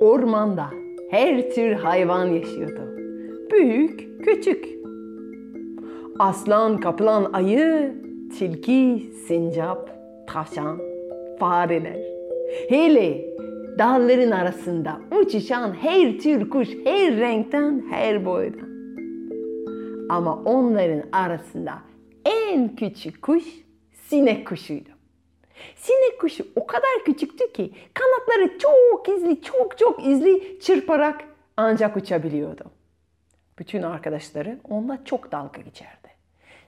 Ormanda her tür hayvan yaşıyordu. Büyük, küçük. Aslan, kaplan, ayı, tilki, sincap, tavşan, fareler. Hele dalların arasında uçuşan her tür kuş, her renkten, her boydan. Ama onların arasında en küçük kuş sinek kuşuydu. Sinek kuşu o kadar küçüktü ki kanatları çok izli, çok çok izli çırparak ancak uçabiliyordu. Bütün arkadaşları onunla çok dalga geçerdi.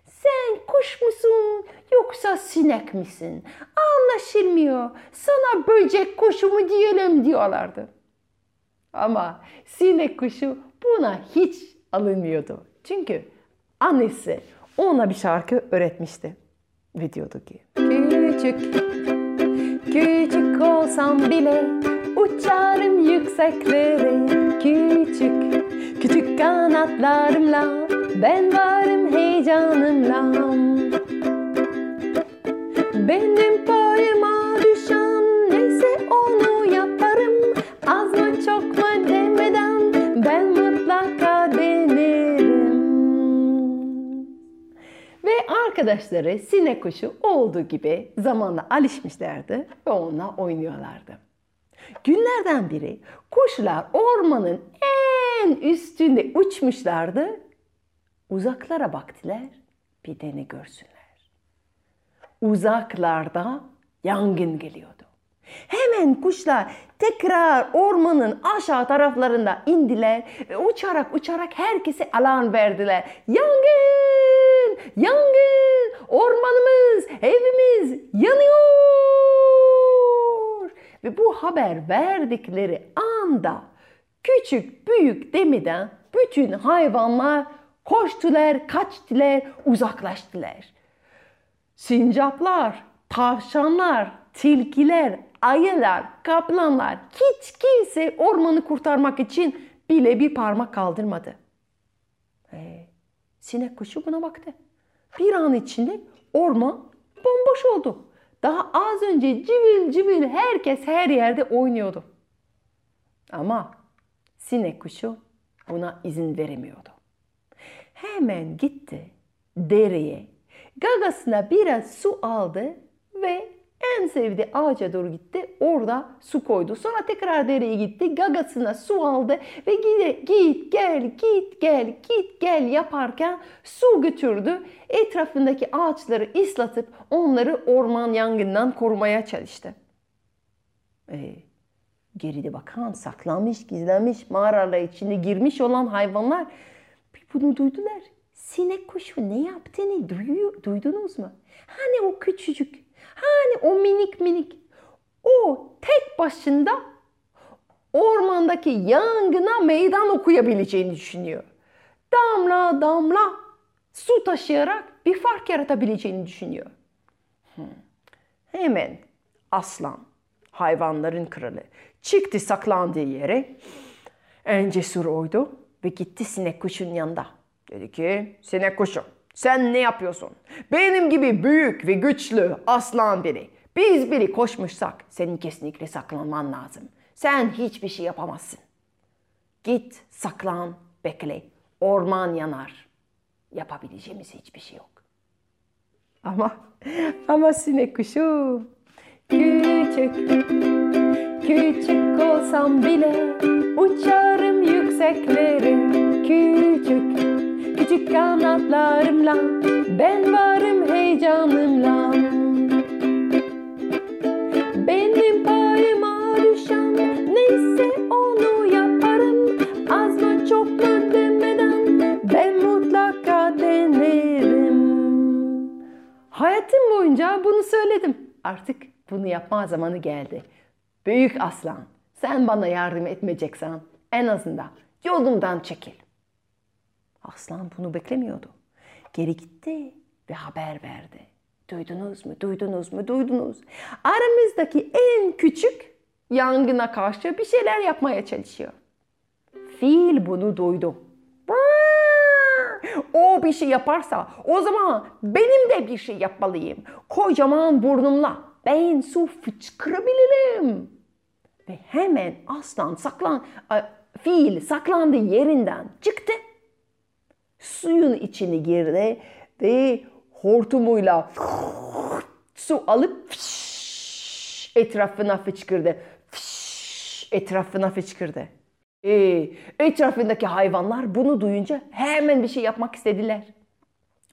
Sen kuş musun yoksa sinek misin? Anlaşılmıyor. Sana böcek kuşu mu diyelim diyorlardı. Ama sinek kuşu buna hiç alınmıyordu. Çünkü annesi ona bir şarkı öğretmişti. Ve diyordu ki Küçük, küçük olsam bile uçarım yükseklere Küçük, küçük kanatlarımla ben varım heyecanımla. Benim payıma düşen arkadaşları sinek kuşu olduğu gibi zamanla alışmışlardı ve onunla oynuyorlardı. Günlerden biri kuşlar ormanın en üstünde uçmuşlardı. Uzaklara baktılar bir de ne görsünler. Uzaklarda yangın geliyordu. Hemen kuşlar tekrar ormanın aşağı taraflarında indiler ve uçarak uçarak herkese alarm verdiler. Yangın! Yangın! Ormanımız, evimiz yanıyor! Ve bu haber verdikleri anda küçük büyük demeden bütün hayvanlar koştular, kaçtılar, uzaklaştılar. Sincaplar, tavşanlar, tilkiler, ayılar, kaplanlar hiç kimse ormanı kurtarmak için bile bir parmak kaldırmadı. Ee, sinek kuşu buna baktı. Bir an içinde orman bomboş oldu. Daha az önce civil civil herkes her yerde oynuyordu. Ama sinek kuşu buna izin veremiyordu. Hemen gitti dereye, gagasına biraz su aldı ve en sevdiği ağaca doğru gitti. Orada su koydu. Sonra tekrar dereye gitti. Gagasına su aldı ve git, git gel git gel git gel yaparken su götürdü. Etrafındaki ağaçları ıslatıp onları orman yangından korumaya çalıştı. Ee, geride bakan, saklanmış, gizlenmiş mağaralar içinde girmiş olan hayvanlar bunu duydular. Sinek kuşu ne yaptığını duyuyor, duydunuz mu? Hani o küçücük, hani o minik minik. O tek başında ormandaki yangına meydan okuyabileceğini düşünüyor. Damla damla su taşıyarak bir fark yaratabileceğini düşünüyor. Hmm. Hemen aslan, hayvanların kralı, çıktı saklandığı yere. En cesur oydu ve gitti sinek kuşun yanında. Dedi ki sinek kuşu sen ne yapıyorsun? Benim gibi büyük ve güçlü aslan biri. Biz biri koşmuşsak senin kesinlikle saklanman lazım. Sen hiçbir şey yapamazsın. Git saklan bekle. Orman yanar. Yapabileceğimiz hiçbir şey yok. Ama ama sinek kuşu küçük küçük olsam bile uçarım yükseklere küçük kanatlarımla ben varım heyecanımla. Benim payıma düşen neyse onu yaparım. Az mı çok mu demeden ben mutlaka denerim. Hayatım boyunca bunu söyledim. Artık bunu yapma zamanı geldi. Büyük aslan sen bana yardım etmeyeceksen en azından yolumdan çekil Aslan bunu beklemiyordu. Geri gitti ve haber verdi. Duydunuz mu? Duydunuz mu? Duydunuz. Aramızdaki en küçük yangına karşı bir şeyler yapmaya çalışıyor. Fil bunu duydu. O bir şey yaparsa o zaman benim de bir şey yapmalıyım. Kocaman burnumla ben su fıçkırabilirim. Ve hemen aslan saklan, fil saklandığı yerinden çıktı. Suyun içine girdi ve hortumuyla su alıp etrafına fışkırdı. Fış, etrafına fışkırdı. Ee, etrafındaki hayvanlar bunu duyunca hemen bir şey yapmak istediler.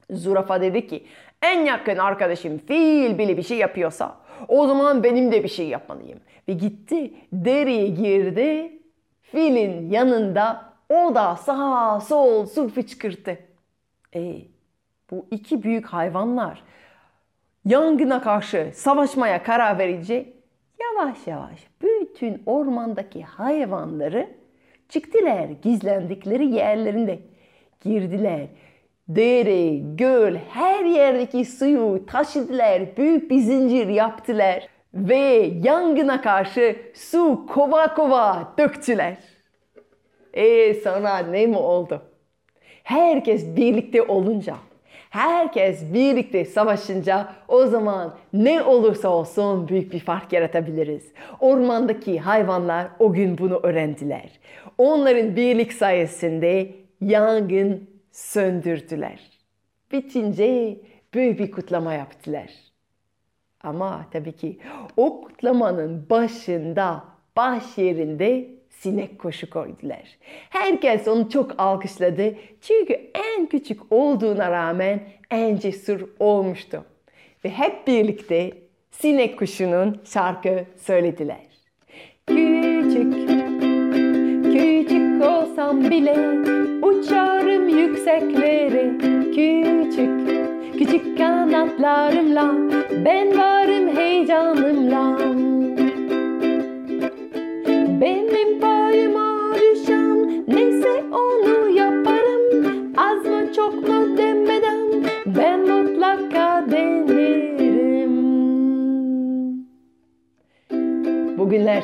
Zürafa dedi ki en yakın arkadaşım fil bile bir şey yapıyorsa o zaman benim de bir şey yapmalıyım. Ve gitti dereye girdi filin yanında o da sağ sol su fışkırttı. E, bu iki büyük hayvanlar yangına karşı savaşmaya karar verince yavaş yavaş bütün ormandaki hayvanları çıktılar gizlendikleri yerlerinde girdiler. Dere, göl, her yerdeki suyu taşıdılar, büyük bir zincir yaptılar ve yangına karşı su kova kova döktüler. E sonra ne mi oldu? Herkes birlikte olunca, herkes birlikte savaşınca o zaman ne olursa olsun büyük bir fark yaratabiliriz. Ormandaki hayvanlar o gün bunu öğrendiler. Onların birlik sayesinde yangın söndürdüler. Bitince büyük bir kutlama yaptılar. Ama tabii ki o kutlamanın başında, baş yerinde sinek koşu koydular. Herkes onu çok alkışladı. Çünkü en küçük olduğuna rağmen en cesur olmuştu. Ve hep birlikte sinek kuşunun şarkı söylediler. Küçük, küçük olsam bile uçarım yükseklere. Küçük, küçük kanatlarımla ben varım heyecanımla. Bugünler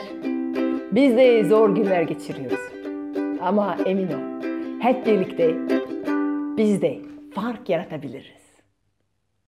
biz de zor günler geçiriyoruz. Ama emin ol hep birlikte biz de fark yaratabiliriz.